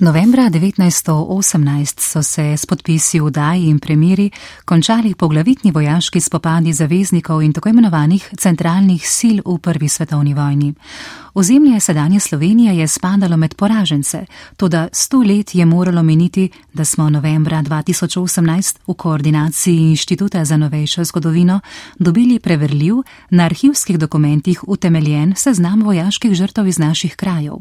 Novembra 1918 so se s podpisi vdaj in premiri končali poglavitni vojaški spopadi zaveznikov in tako imenovanih centralnih sil v Prvi svetovni vojni. Ozemlje sedanje Slovenije je spadalo med poražence, tudi sto let je moralo meniti, da smo novembra 2018 v koordinaciji Inštituta za novejšo zgodovino dobili preverljiv, na arhivskih dokumentih utemeljen seznam vojaških žrtev iz naših krajev.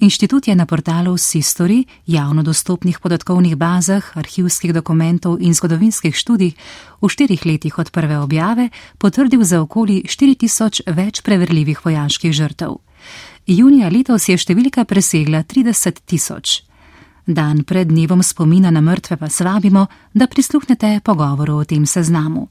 Inštitut je na portalu Sistori, javno dostopnih podatkovnih bazah, arhivskih dokumentov in zgodovinskih študij v štirih letih od prve objave potrdil za okoli 4000 več preverljivih vojaških žrtev. Junija letos je številka presegla 30 tisoč. Dan pred dnevom spomina na mrtve vas vabimo, da prisluhnete pogovoru o tem seznamu.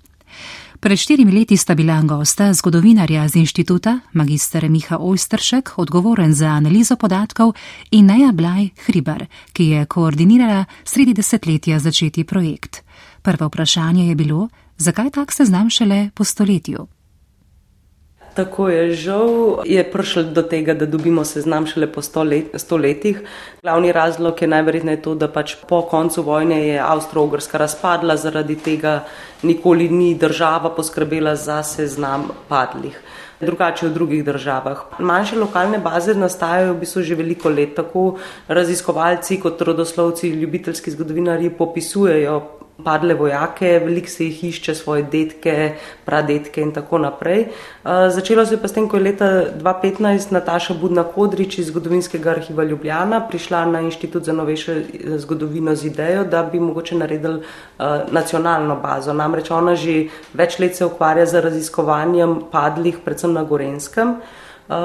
Pred štirimi leti sta bila gosta zgodovinarja z inštituta, magistr Miha Ojstršek, odgovoren za analizo podatkov, in Neja Blaj Hribar, ki je koordinirala sredi desetletja začeti projekt. Prvo vprašanje je bilo, zakaj tak seznam šele po stoletju? Tako je žal, je prišlo do tega, da dobimo seznam šele po sto, let, sto letih. Glavni razlog je najverjetneje to, da pač po koncu vojne je Avstro-Ogrska razpadla, zaradi tega nikoli ni država poskrbela za seznam padlih. Drugače v drugih državah. Manjše lokalne baze nastajajo v bistvu že veliko let, tako raziskovalci kot rodoslovci, ljubiteljski zgodovinari popisujejo padle vojake, veliko se jih išče, svoje detke, pradetke in tako naprej. Začelo se je pa s tem, ko je leta 2015 Nataša Budna Kodrič iz zgodovinskega arhiva Ljubljana prišla na Inštitut za novejšo zgodovino z idejo, da bi mogoče naredili nacionalno bazo. Namreč ona že več let se ukvarja z raziskovanjem padlih, predvsem na Gorenskem. Uh,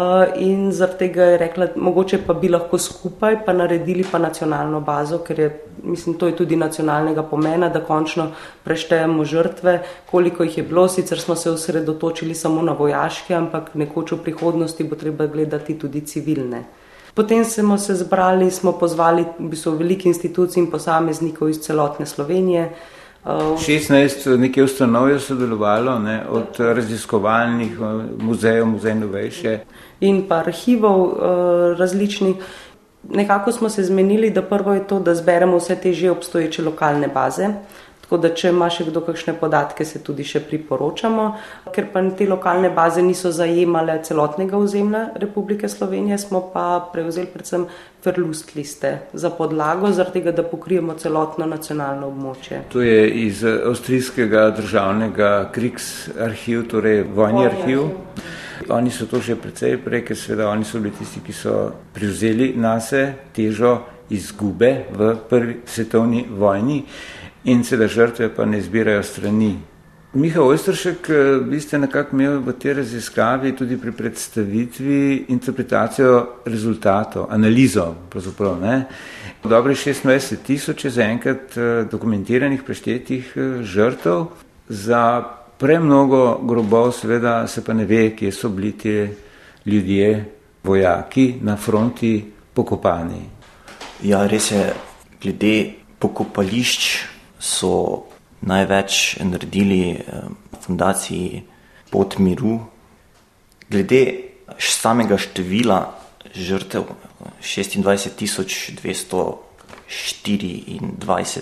in zaradi tega je rekla, mogoče pa bi lahko skupaj pa naredili pa nacionalno bazo, ker je, mislim, to je tudi nacionalnega pomena, da končno preštejemo žrtve, koliko jih je bilo, sicer smo se osredotočili samo na vojaške, ampak nekoč v prihodnosti bo treba gledati tudi civilne. Potem smo se zbrali, smo pozvali v bistvu veliki institucij in posameznikov iz celotne Slovenije, 16 nekaj ustanov je sodelovalo, ne, od raziskovalnih muzejev, muzej novejše. In pa arhivov uh, različnih. Nekako smo se zmenili, da prvo je to, da zberemo vse te že obstoječe lokalne baze, Tako da, če ima še kdo kakšne podatke, se tudi še priporočamo, ker pa te lokalne baze niso zajemale celotnega ozemlja Republike Slovenije, smo pa prevzeli predvsem ferlust liste za podlago, zaradi tega, da pokrijemo celotno nacionalno območje. To je iz avstrijskega državnega Kriks arhiv, torej vojni arhiv. Oni so to že precej prej, ker seveda oni so bili tisti, ki so prevzeli nase težo izgube v prvi svetovni vojni in se da žrtve pa ne zbirajo strani. Miha Ojstršek, eh, vi ste nekako imeli v tej raziskavi tudi pri predstavitvi interpretacijo rezultatov, analizo pravzaprav. Dobri 26 tisoč je zaenkrat eh, dokumentiranih preštetih eh, žrtev, za premnogo grobov seveda se pa ne ve, kje so bili ti ljudje, vojaki na fronti pokopani. Ja, res je, glede pokopališč so največ naredili eh, fundaciji Pot miru. Glede samega števila žrtev, 26.224,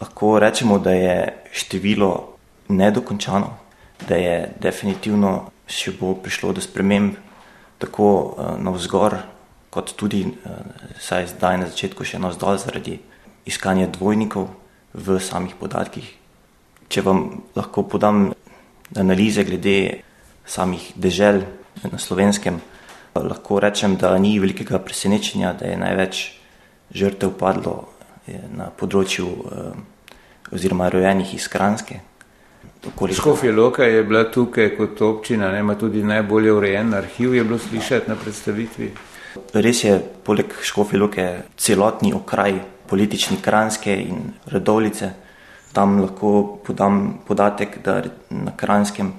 lahko rečemo, da je število nedokončano, da je definitivno še bo prišlo do sprememb tako eh, na vzgor, kot tudi eh, zdaj na začetku še na vzdolj zaradi iskanja dvojnikov v samih podatkih. Če vam lahko podam analize glede samih dežel na slovenskem, lahko rečem, da ni velikega presenečenja, da je največ žrtev padlo na področju eh, oziroma rojenih iz Kranske. Škofje Loka je bila tukaj kot občina, ne, ima tudi najbolje urejen arhiv, je bilo slišati na predstavitvi. Res je, poleg Škofje Loke celotni okraj politični Kranske in Redovlice. Tam lahko podam podatek, da na Kranskem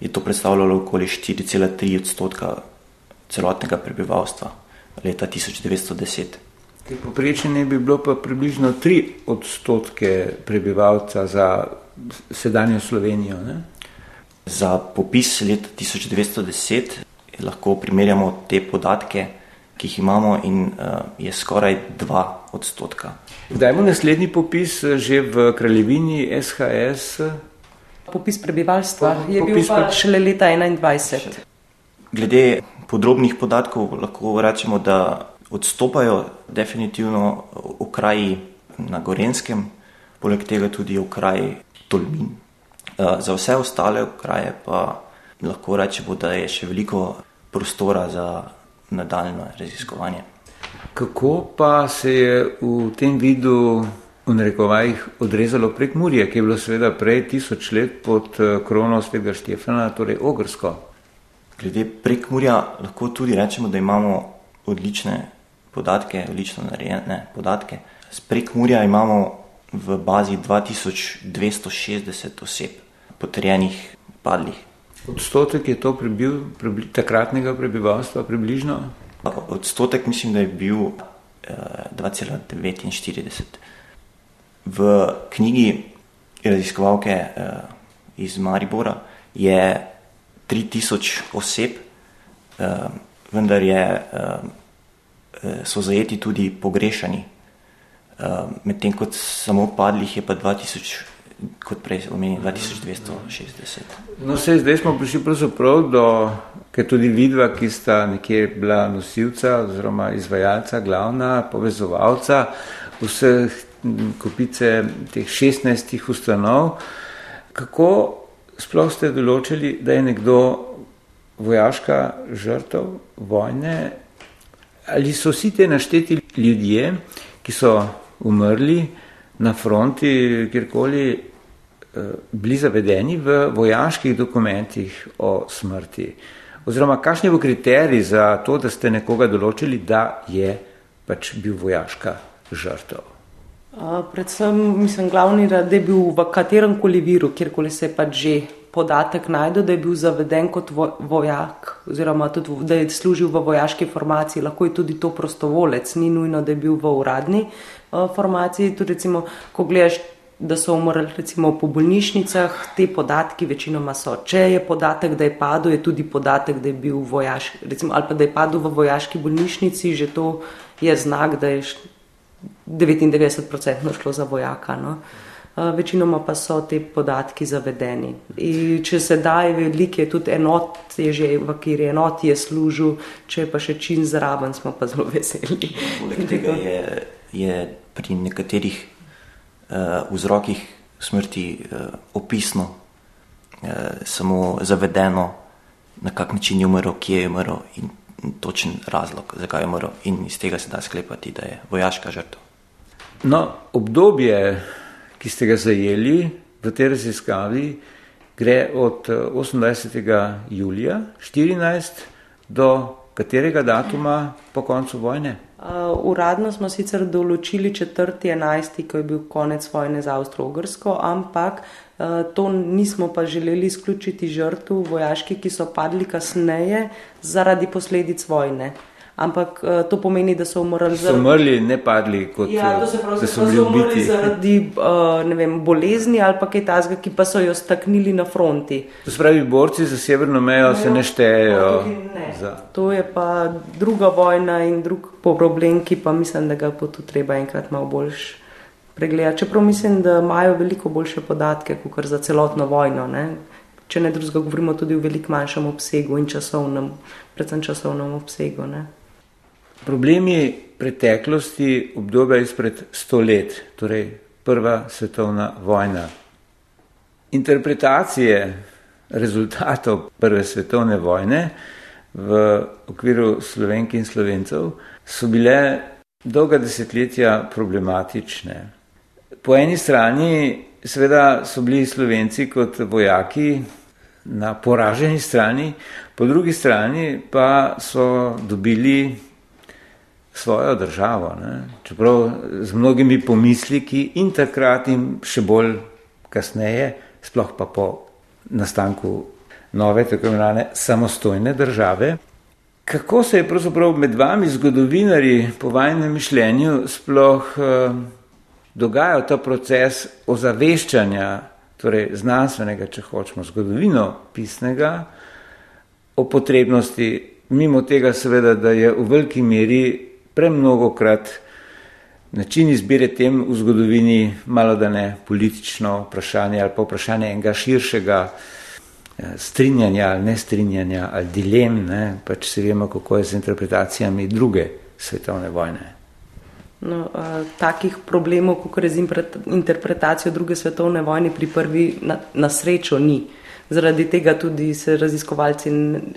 je to predstavljalo okoli 4,3 odstotka celotnega prebivalstva leta 1910. Poprečje ne bi bilo pa približno 3 odstotke prebivalca za sedanjo Slovenijo. Ne? Za popis leta 1910 lahko primerjamo te podatke ki jih imamo, in uh, je skoraj 2 odstotka. Kdaj bo naslednji popis že v kraljevini SHS? Popis prebivalstva je popis bil pa šele leta 2021. Glede podrobnih podatkov lahko rečemo, da odstopajo definitivno okraji na Gorenskem, poleg tega tudi okraji Tolmin. Eh, za vse ostale kraje pa lahko rečemo, da je še veliko prostora za nadaljno raziskovanje. Kako pa se je v tem vidu v narekovajih odrezalo prek Murje, ki je bilo seveda prej tisoč let pod eh, krono svega Štefana, torej ogrsko? Glede prek Murja lahko tudi rečemo, da imamo odlične podatke, odlično narejene podatke. Z prek Murja imamo v bazi 2260 oseb potrjenih, padlih. Odstotek je to prebil prebli, takratnega prebivalstva približno? Odstotek mislim, da je bil eh, 2,49. V knjigi raziskovalke uh, iz Maribora je 3000 oseb, uh, vendar je, uh, so zajeti tudi pogrešani. Uh, Medtem ko samo padlih je pa 2000 kot prej omenili, 2260. No, se, zdaj smo prišli pravzaprav do, ker tudi vidva, ki sta nekje bila nosilca oziroma izvajalca, glavna povezovalca vseh kopice teh 16 ustanov. Kako sploh ste določili, da je nekdo vojaška žrtev vojne? Ali so vsi te našteti ljudje, ki so umrli, na fronti, kjerkoli, eh, bili zavedeni v vojaških dokumentih o smrti? Oziroma, kakšni bo kriterij za to, da ste nekoga določili, da je pač bil vojaška žrtev? Predvsem, mislim, glavni, da je bil v katerem koli viru, kjerkoli se je pač že podatek najdel, da je bil zaveden kot vojak, oziroma tudi, da je služil v vojaški formaciji, lahko je tudi to prostovolec, ni nujno, da je bil v uradni uh, formaciji. Tudi, recimo, ko gledaš, da so umrli recimo, po bolnišnicah, te podatki večinoma so. Če je podatek, da je padel, je tudi podatek, da je bil vojaški, recimo, ali pa da je padel v vojaški bolnišnici, že to je znak, da je 99% šlo za vojaka. No? Uh, večinoma pa so te podatki zavedeni. In če se daj, veliko je tudi enot, je že v kateri enoti je služil, če pa še čim zraven, smo pa zelo veseli. Je, je pri nekaterih uh, vzrokih smrti uh, opisno, uh, samo zavedeno, na kak način je umrl, kje je umrl in točen razlog, zakaj je umrl, in iz tega se da sklepati, da je vojaška žrtev. No, obdobje ki ste ga zajeli v tej raziskavi, gre od 28. Eh, julija 2014 do katerega datuma po koncu vojne? Uh, uradno smo sicer določili 4.11., ko je bil konec vojne za Avstro-Ogrsko, ampak uh, to nismo pa želeli izključiti žrtv vojaških, ki so padli kasneje zaradi posledic vojne. Ampak uh, to pomeni, da so umrli zaradi. So umrli, ne padli kot ja, se pravi, da so bili ubiti. Zaradi uh, vem, bolezni ali pa kaj tasga, ki pa so jo staknili na fronti. To se pravi, borci za severno mejo ne, se ne štejejo. Ne. To je pa druga vojna in drug problem, ki pa mislim, da ga bo tu treba enkrat malo boljš. Pregledati. Čeprav mislim, da imajo veliko boljše podatke, kot za celotno vojno. Ne? Če ne drugega, govorimo tudi o veliko manjšem obsegu in časovnem, predvsem časovnem obsegu. Ne? Problemi preteklosti obdobja izpred sto let, torej prva svetovna vojna. Interpretacije rezultatov prve svetovne vojne v okviru slovenk in slovencev so bile dolga desetletja problematične. Po eni strani seveda so bili slovenci kot vojaki na poraženi strani, po drugi strani pa so dobili svojo državo. Ne? Čeprav z mnogimi pomisliki in takrat in še bolj kasneje, sploh pa po nastanku nove, tako imenovane samostojne države. Kako se je pravzaprav med vami, zgodovinari, po vajnem mišljenju, sploh eh, dogajal ta proces ozaveščanja, torej znanstvenega, če hočemo, zgodovino pisnega, o potrebnosti, mimo tega seveda, da je v veliki meri premnogokrat način izbire tem v zgodovini malo da ne politično vprašanje ali pa vprašanje enega širšega eh, strinjanja ali nestrinjanja ali dilem, ne? pač se vemo, kako je z interpretacijami druge svetovne vojne. No, uh, takih problemov, kot je z interpretacijo druge svetovne vojne, pri prvi na, na srečo ni. Zaradi tega tudi se raziskovalci,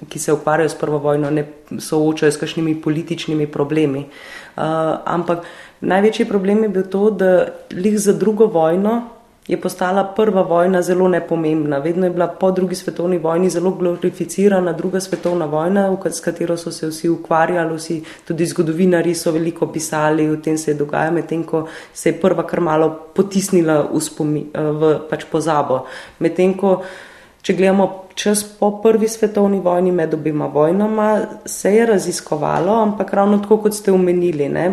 ki se ukvarjajo s prvo vojno, ne soočajo s kakšnimi političnimi problemi. Uh, ampak največji problem je bil to, da lih za drugo vojno je postala prva vojna zelo nepomembna. Vedno je bila po drugi svetovni vojni zelo glorificirana druga svetovna vojna, s katero so se vsi ukvarjali, vsi tudi zgodovinari so veliko pisali o tem, se je dogajalo, medtem ko se je prva kar malo potisnila v, spomi, v pač pozabo. Medtem ko Če gledamo čas po prvi svetovni vojni, med obima vojnama, se je raziskovalo, ampak ravno tako, kot ste omenili, ne?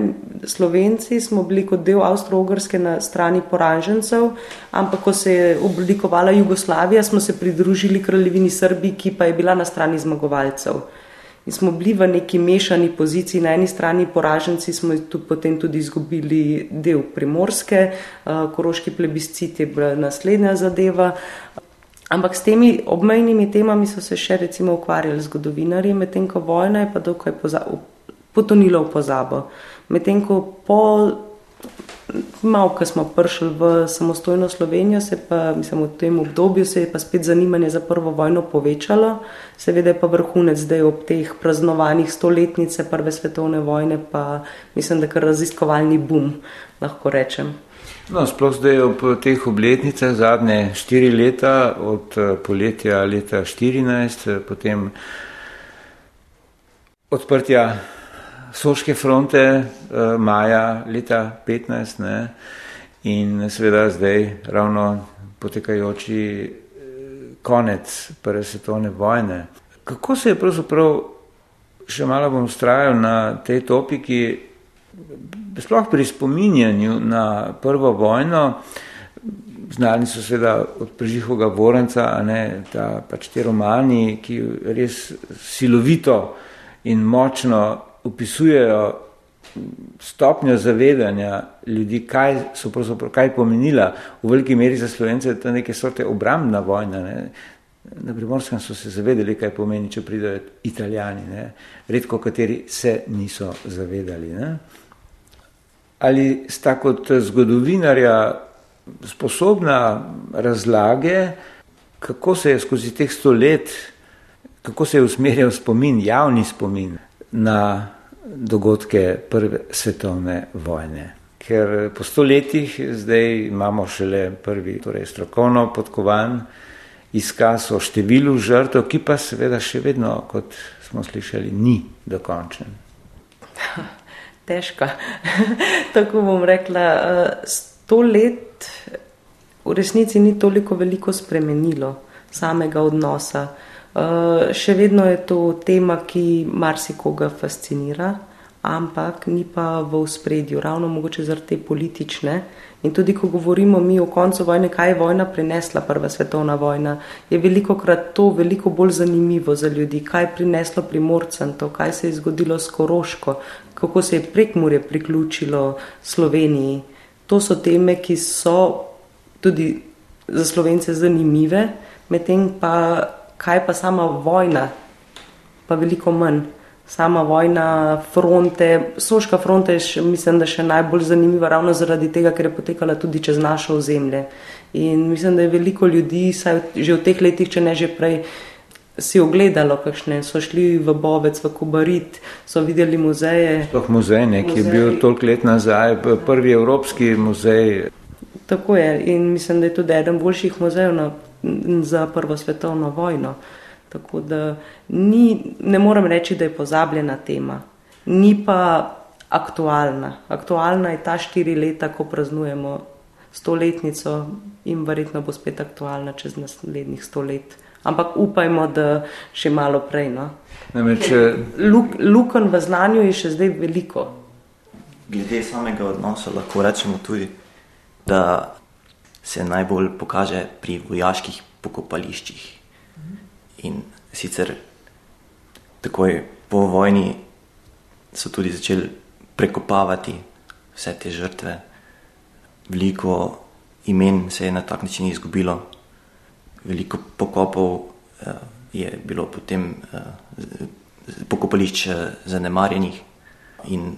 Slovenci smo bili kot del Avstro-Ogrske na strani poražencev, ampak ko se je oblikovala Jugoslavija, smo se pridružili kraljevini Srbiji, ki pa je bila na strani zmagovalcev. In smo bili v neki mešani poziciji, na eni strani poraženci smo tu potem tudi izgubili del primorske, eh, koroški plebiscit je bila naslednja zadeva. Ampak s temi obmejnimi temami so se še recimo ukvarjali zgodovinarji, medtem ko vojna je pa dokaj potonila v pozabo. Medtem ko po malo, ko smo prišli v samostojno Slovenijo, se pa, mislim, v tem obdobju se je pa spet zanimanje za prvo vojno povečalo. Seveda je pa vrhunec zdaj ob teh praznovanjih stoletnice prve svetovne vojne, pa mislim, da kar raziskovalni bum, lahko rečem. No, sploh zdaj ob teh obletnicah, zadnje štiri leta, od eh, poletja leta 2014, eh, potem odprtja Soške fronte eh, maja leta 2015 ne, in seveda zdaj ravno potekajoči konec prve svetovne vojne. Kako se je pravzaprav, še malo bom ustrajal na tej topiki, sploh pri spominjanju na prvo vojno, znani so seveda od Prežihoga Vorenca, ne, ta, pač te romani, ki res silovito in močno opisujejo stopnjo zavedanja ljudi, kaj so pravzaprav, kaj pomenila v veliki meri za Slovence, to neke sorte obrambna vojna. Ne. Na Primorskem so se zavedali, kaj pomeni, če pridejo italijani, ne. redko kateri se niso zavedali. Ne ali sta kot zgodovinarja sposobna razlage, kako se je skozi teh sto let, kako se je usmerjal spomin, javni spomin na dogodke prve svetovne vojne. Ker po stoletjih zdaj imamo šele prvi, torej strokovno podkovan izkaz o številu žrtev, ki pa seveda še vedno, kot smo slišali, ni dokončen. Težka. Tako bom rekla, eh, sto let v resnici ni toliko veliko spremenilo samega odnosa. Eh, še vedno je to tema, ki marsikoga fascinira, ampak ni pa v spredju, ravno mogoče zaradi te politične. In tudi, ko govorimo mi o koncu vojne, kaj je vojna prinesla, prva svetovna vojna, je veliko krat to veliko bolj zanimivo za ljudi, kaj je prineslo primorcem to, kaj se je zgodilo s Koroško, kako se je prekmurje priključilo Sloveniji. To so teme, ki so tudi za slovence zanimive, medtem pa kaj pa sama vojna, pa veliko manj. Sama vojna, fronte, soška fronta je, še, mislim, da še najbolj zanimiva ravno zaradi tega, ker je potekala tudi čez naše ozemlje. In mislim, da je veliko ljudi, saj že v teh letih, če ne že prej, si ogledalo, kakšne so šli v Bovec, v Kubarit, so videli muzeje. Sploh muzej, ne, ki je bil toliko let nazaj, prvi evropski muzej. Tako je in mislim, da je tudi eden boljših muzejev na, za prvo svetovno vojno. Tako da ni, ne morem reči, da je pozabljena tema, ni pa aktualna. Aktualna je ta štiri leta, ko praznujemo stoletnico in verjetno bo spet aktualna čez naslednjih sto let ampak upajmo, da še malo prej. No. Luk, luken v znanju je še zdaj veliko. Glede samega odnosa lahko rečemo tudi, da se najbolj pokaže pri vojaških pokopališčih. In sicer takoj po vojni so tudi začeli prekopavati vse te žrtve. Veliko imen se je na tak način izgubilo, veliko pokopov je bilo potem pokopališč zanemarjenih in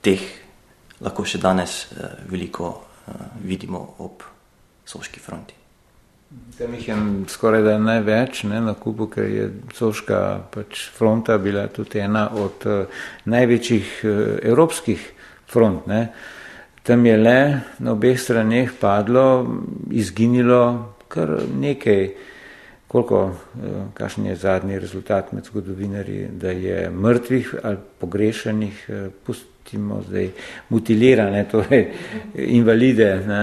teh lahko še danes veliko vidimo ob Soški fronti. Tam jih je skoraj da največ ne, na kupu, ker je Soška pač fronta bila tudi ena od uh, največjih uh, evropskih front. Ne. Tam je le na obeh straneh padlo, izginilo kar nekaj, koliko, uh, kakšen je zadnji rezultat med zgodovinarji, da je mrtvih ali pogrešanih, uh, pustimo zdaj mutilirane, torej invalide. Ne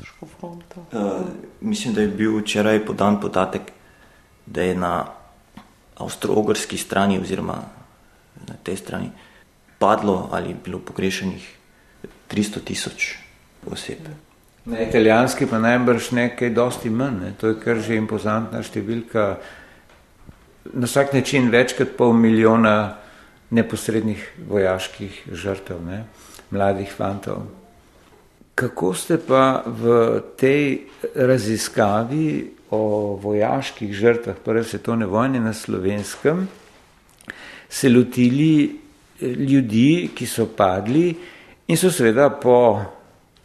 Soško fronto. Uh, mislim, da je bil včeraj podan podatek, da je na avstro-ogrski strani oziroma na tej strani padlo ali bilo pogrešenih 300 tisoč oseb. Na italijanski pa najbrž nekaj dosti manj, ne? to je kar že impozantna številka, na vsak način več kot pol milijona neposrednih vojaških žrtev, ne? mladih fantov. Kako ste pa v tej raziskavi o vojaških žrtvah Prve svetovne vojne na slovenskem se lotili eh, ljudi, ki so padli in so seveda po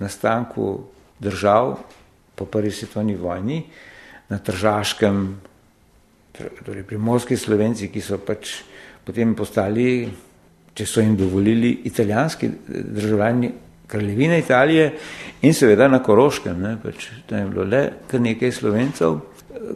nastanku držav po Prvi svetovni vojni na Tržaškem, torej primorski slovenci, ki so pač potem postali, če so jim dovolili, italijanski državljani kraljevine Italije in seveda na Koroškem, ne, pač, tam je bilo le kar nekaj slovencev.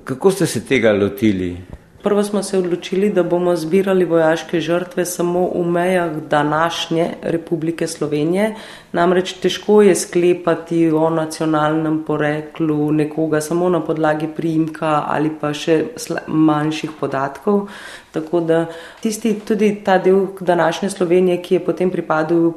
Kako ste se tega lotili? Prvo smo se odločili, da bomo zbirali vojaške žrtve samo v mejah današnje Republike Slovenije. Namreč težko je sklepati o nacionalnem poreklu nekoga samo na podlagi priimka ali pa še manjših podatkov. Tako da tisti, tudi ta del današnje Slovenije, ki je potem pripadal uh,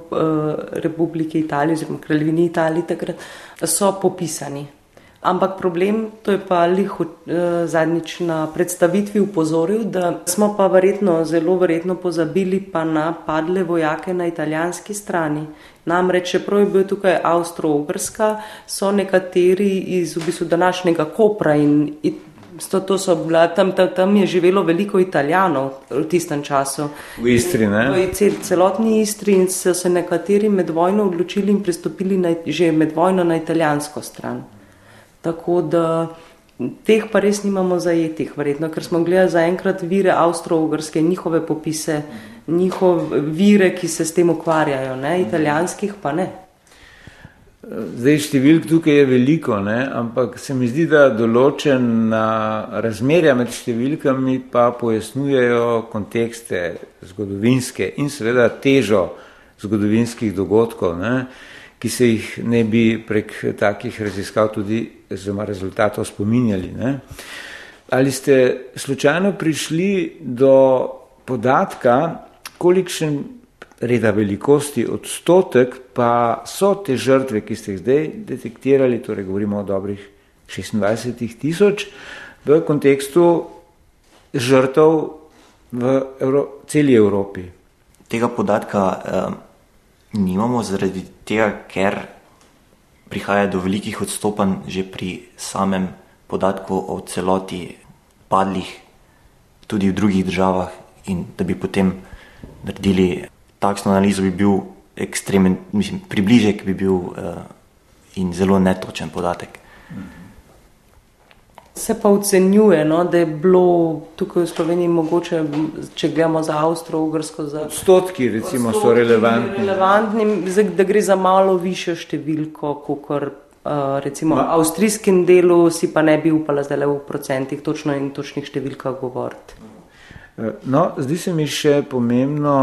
Republiki Italiji oziroma Kraljevini Italiji takrat, so popisani. Ampak problem, to je pa liho eh, zadnjič na predstavitvi upozoril, da smo pa verjetno, zelo verjetno pozabili pa na padle vojake na italijanski strani. Namreč, čeprav je bil tukaj Avstro-Ogrska, so nekateri iz v bistvu današnjega Kopra in to, to so bila, tam, tam, tam je živelo veliko italijanov v tistem času. V Istri, ne? V cel, celotni Istri in so se nekateri med vojno odločili in pristopili na, že med vojno na italijansko stran. Tako da teh pa res nimamo zajetih, verjetno, ker smo gledali zaenkrat vire avstro-ogrske, njihove popise, njihove vire, ki se s tem ukvarjajo, ne? italijanskih pa ne. Zdaj, številk tukaj je veliko, ne? ampak se mi zdi, da določena razmerja med številkami pa pojasnujejo kontekste zgodovinske in seveda težo zgodovinskih dogodkov. Ne? ki se jih ne bi prek takih raziskav tudi oziroma rezultatov spominjali. Ne? Ali ste slučajno prišli do podatka, kolikšen reda velikosti odstotek pa so te žrtve, ki ste jih zdaj detektirali, torej govorimo o dobrih 26 tisoč, v kontekstu žrtev v Evro celi Evropi? Tega podatka eh, nimamo, zaradi tega, ker prihaja do velikih odstopanj že pri samem podatku o celoti padlih, tudi v drugih državah, in da bi potem naredili takšno analizo, bi bil ekstremen, mislim, približek bi bil uh, in zelo netočen podatek. Mhm. Se pa ocenjuje, no, da je bilo tukaj v Sloveniji mogoče, če gledamo za Avstro-Ugrsko. Odstotki, recimo, odstotki so relevantni. relevantni. Da gre za malo višjo številko, kot uh, recimo v avstrijskem delu, si pa ne bi upala zdaj le v procentih točno in točnih številkah govoriti. Eh, no, zdi se mi še pomembno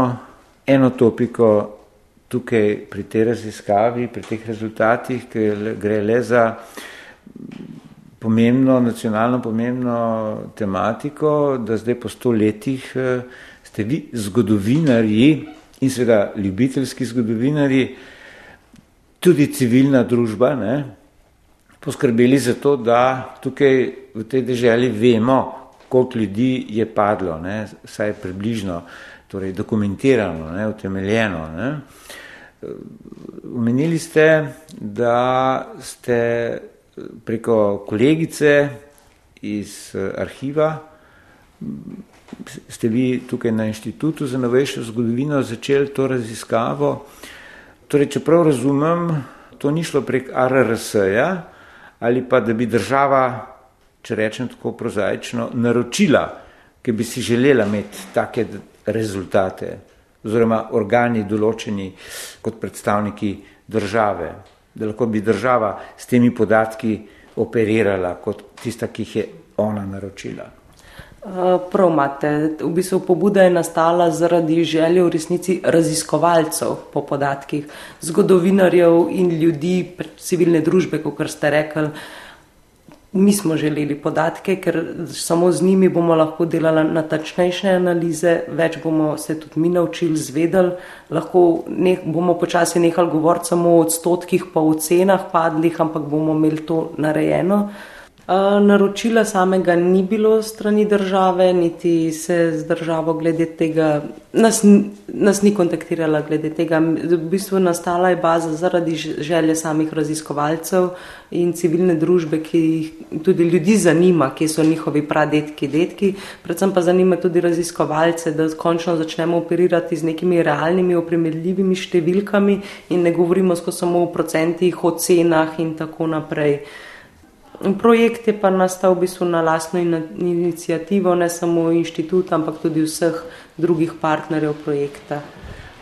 eno topiko tukaj pri tej raziskavi, pri teh rezultatih, ker gre le za pomembno, nacionalno pomembno tematiko, da zdaj po sto letih eh, ste vi zgodovinarji in seveda ljubiteljski zgodovinarji, tudi civilna družba, ne, poskrbeli za to, da tukaj v tej deželi vemo, koliko ljudi je padlo, ne, saj približno, torej dokumentirano, ne, utemeljeno. Ne. Omenili ste, da ste preko kolegice iz arhiva, ste vi tukaj na Inštitutu za novejšo zgodovino začeli to raziskavo. Torej, če prav razumem, to ni šlo prek RRS-ja ali pa da bi država, če rečem tako prozaično, naročila, ki bi si želela imeti take rezultate, oziroma organi določeni kot predstavniki države, da lahko bi država s temi podatki operirala kot tista, ki jih je ona naročila. Eh, prav imate. V bistvu pobuda je nastala zaradi želje v resnici raziskovalcev po podatkih, zgodovinarjev in ljudi, civilne družbe, kot ste rekli, Mi smo želeli podatke, ker samo z njimi bomo lahko delali natačnejše analize, več bomo se tudi mi naučili, zvedeli, lahko ne, bomo počasi nehali govoriti samo o odstotkih, pa o cenah padlih, ampak bomo imeli to narejeno. Naročila samega ni bilo strani države, niti se z državo glede tega, nas, nas ni kontaktirala glede tega. V bistvu nastala je baza zaradi želje samih raziskovalcev in civilne družbe, ki jih tudi ljudi zanima, kje so njihovi pradetki, detki. Predvsem pa zanima tudi raziskovalce, da končno začnemo operirati z nekimi realnimi, opremljivimi številkami in ne govorimo samo o procentih, o cenah in tako naprej. Projekt je pa nastal v bistvu na lastno inicijativo, ne samo inštitut, ampak tudi vseh drugih partnerjev projekta.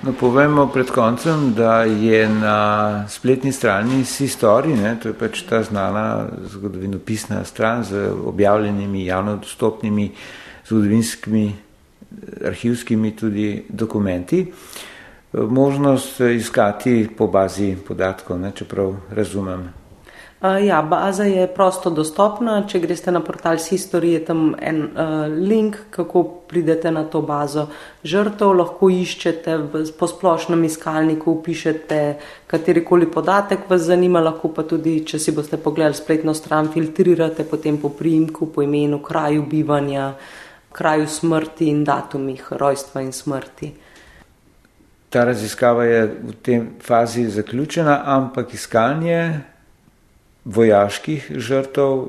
No, povemo pred koncem, da je na spletni strani Sistori, to je pač ta znana zgodovinopisna stran z objavljenimi javno dostopnimi zgodovinskimi arhivskimi tudi dokumenti, možnost iskati po bazi podatkov, ne, čeprav razumem Uh, ja, baza je prosto dostopna. Če greste na portal History, je tam en uh, link, kako pridete na to bazo žrtev. Lahko iščete v, po splošnem iskalniku, pišete katerikoli podatek, vas zanima, lahko pa tudi, če si boste pogledali spletno stran, filtrirate potem po primku, po imenu, kraju bivanja, kraju smrti in datumih rojstva in smrti. Ta raziskava je v tem fazi zaključena, ampak iskanje vojaških žrtev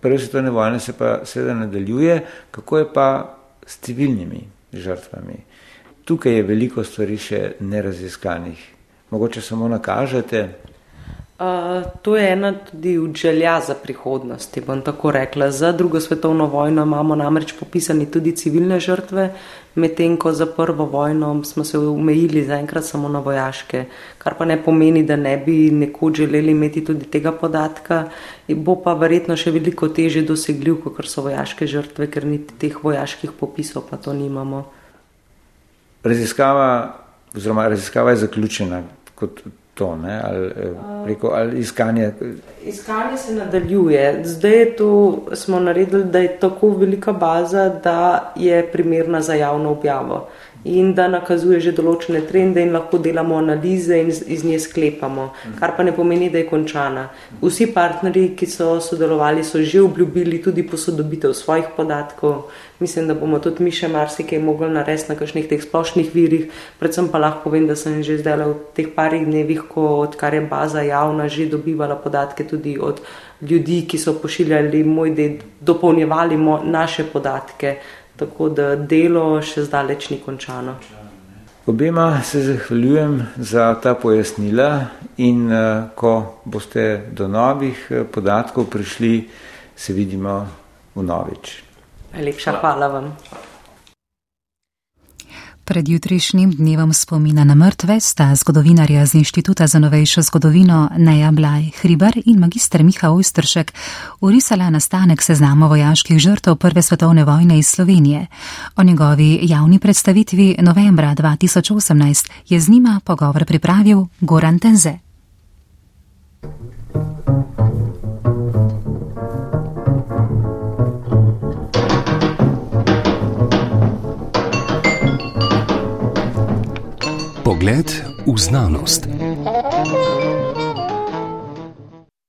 prve svetovne vojne se pa seveda nadaljuje, kako je pa s civilnimi žrtvami. Tukaj je veliko stvari še neraziskanih. Mogoče samo nakažete, Uh, to je ena tudi od želja za prihodnost, bom tako rekla. Za drugo svetovno vojno imamo namreč popisani tudi civilne žrtve, medtem ko za prvo vojno smo se omejili zaenkrat samo na vojaške, kar pa ne pomeni, da ne bi nekoč želeli imeti tudi tega podatka. Bo pa verjetno še veliko teže dosegljiv, kot so vojaške žrtve, ker niti teh vojaških popisov pa to nimamo. Raziskava, oziroma raziskava je zaključena. Kot to, ne? ali, eh, preko, ali iskanje? Iskanje se nadaljuje. Zdaj tu smo naredili, da je tako velika baza, da je primerna za javno objavo in da nakazuje že določene trende in lahko delamo analize in iz nje sklepamo, kar pa ne pomeni, da je končana. Vsi partnerji, ki so sodelovali, so že obljubili tudi posodobitev svojih podatkov. Mislim, da bomo tudi mi še marsikaj mogli narediti na kakšnih teh splošnih virih, predvsem pa lahko povem, da sem že zdaj v teh parih dnevih, ko odkar je baza javna, že dobivala podatke tudi od ljudi, ki so pošiljali moj del, dopolnjevali mo, naše podatke tako da delo še zdaleč ni končano. Obema se zahvaljujem za ta pojasnila in uh, ko boste do novih uh, podatkov prišli, se vidimo v novič. Najlepša hvala vam. Pred jutrišnjim dnevom spomina na mrtve sta zgodovinarja z Inštituta za novejšo zgodovino Neja Blaj Hribar in magistr Miha Ojstršek urisala nastanek seznama vojaških žrtev Prve svetovne vojne iz Slovenije. O njegovi javni predstavitvi novembra 2018 je z njima pogovor pripravil Goran Tenze. Pogled v znanost.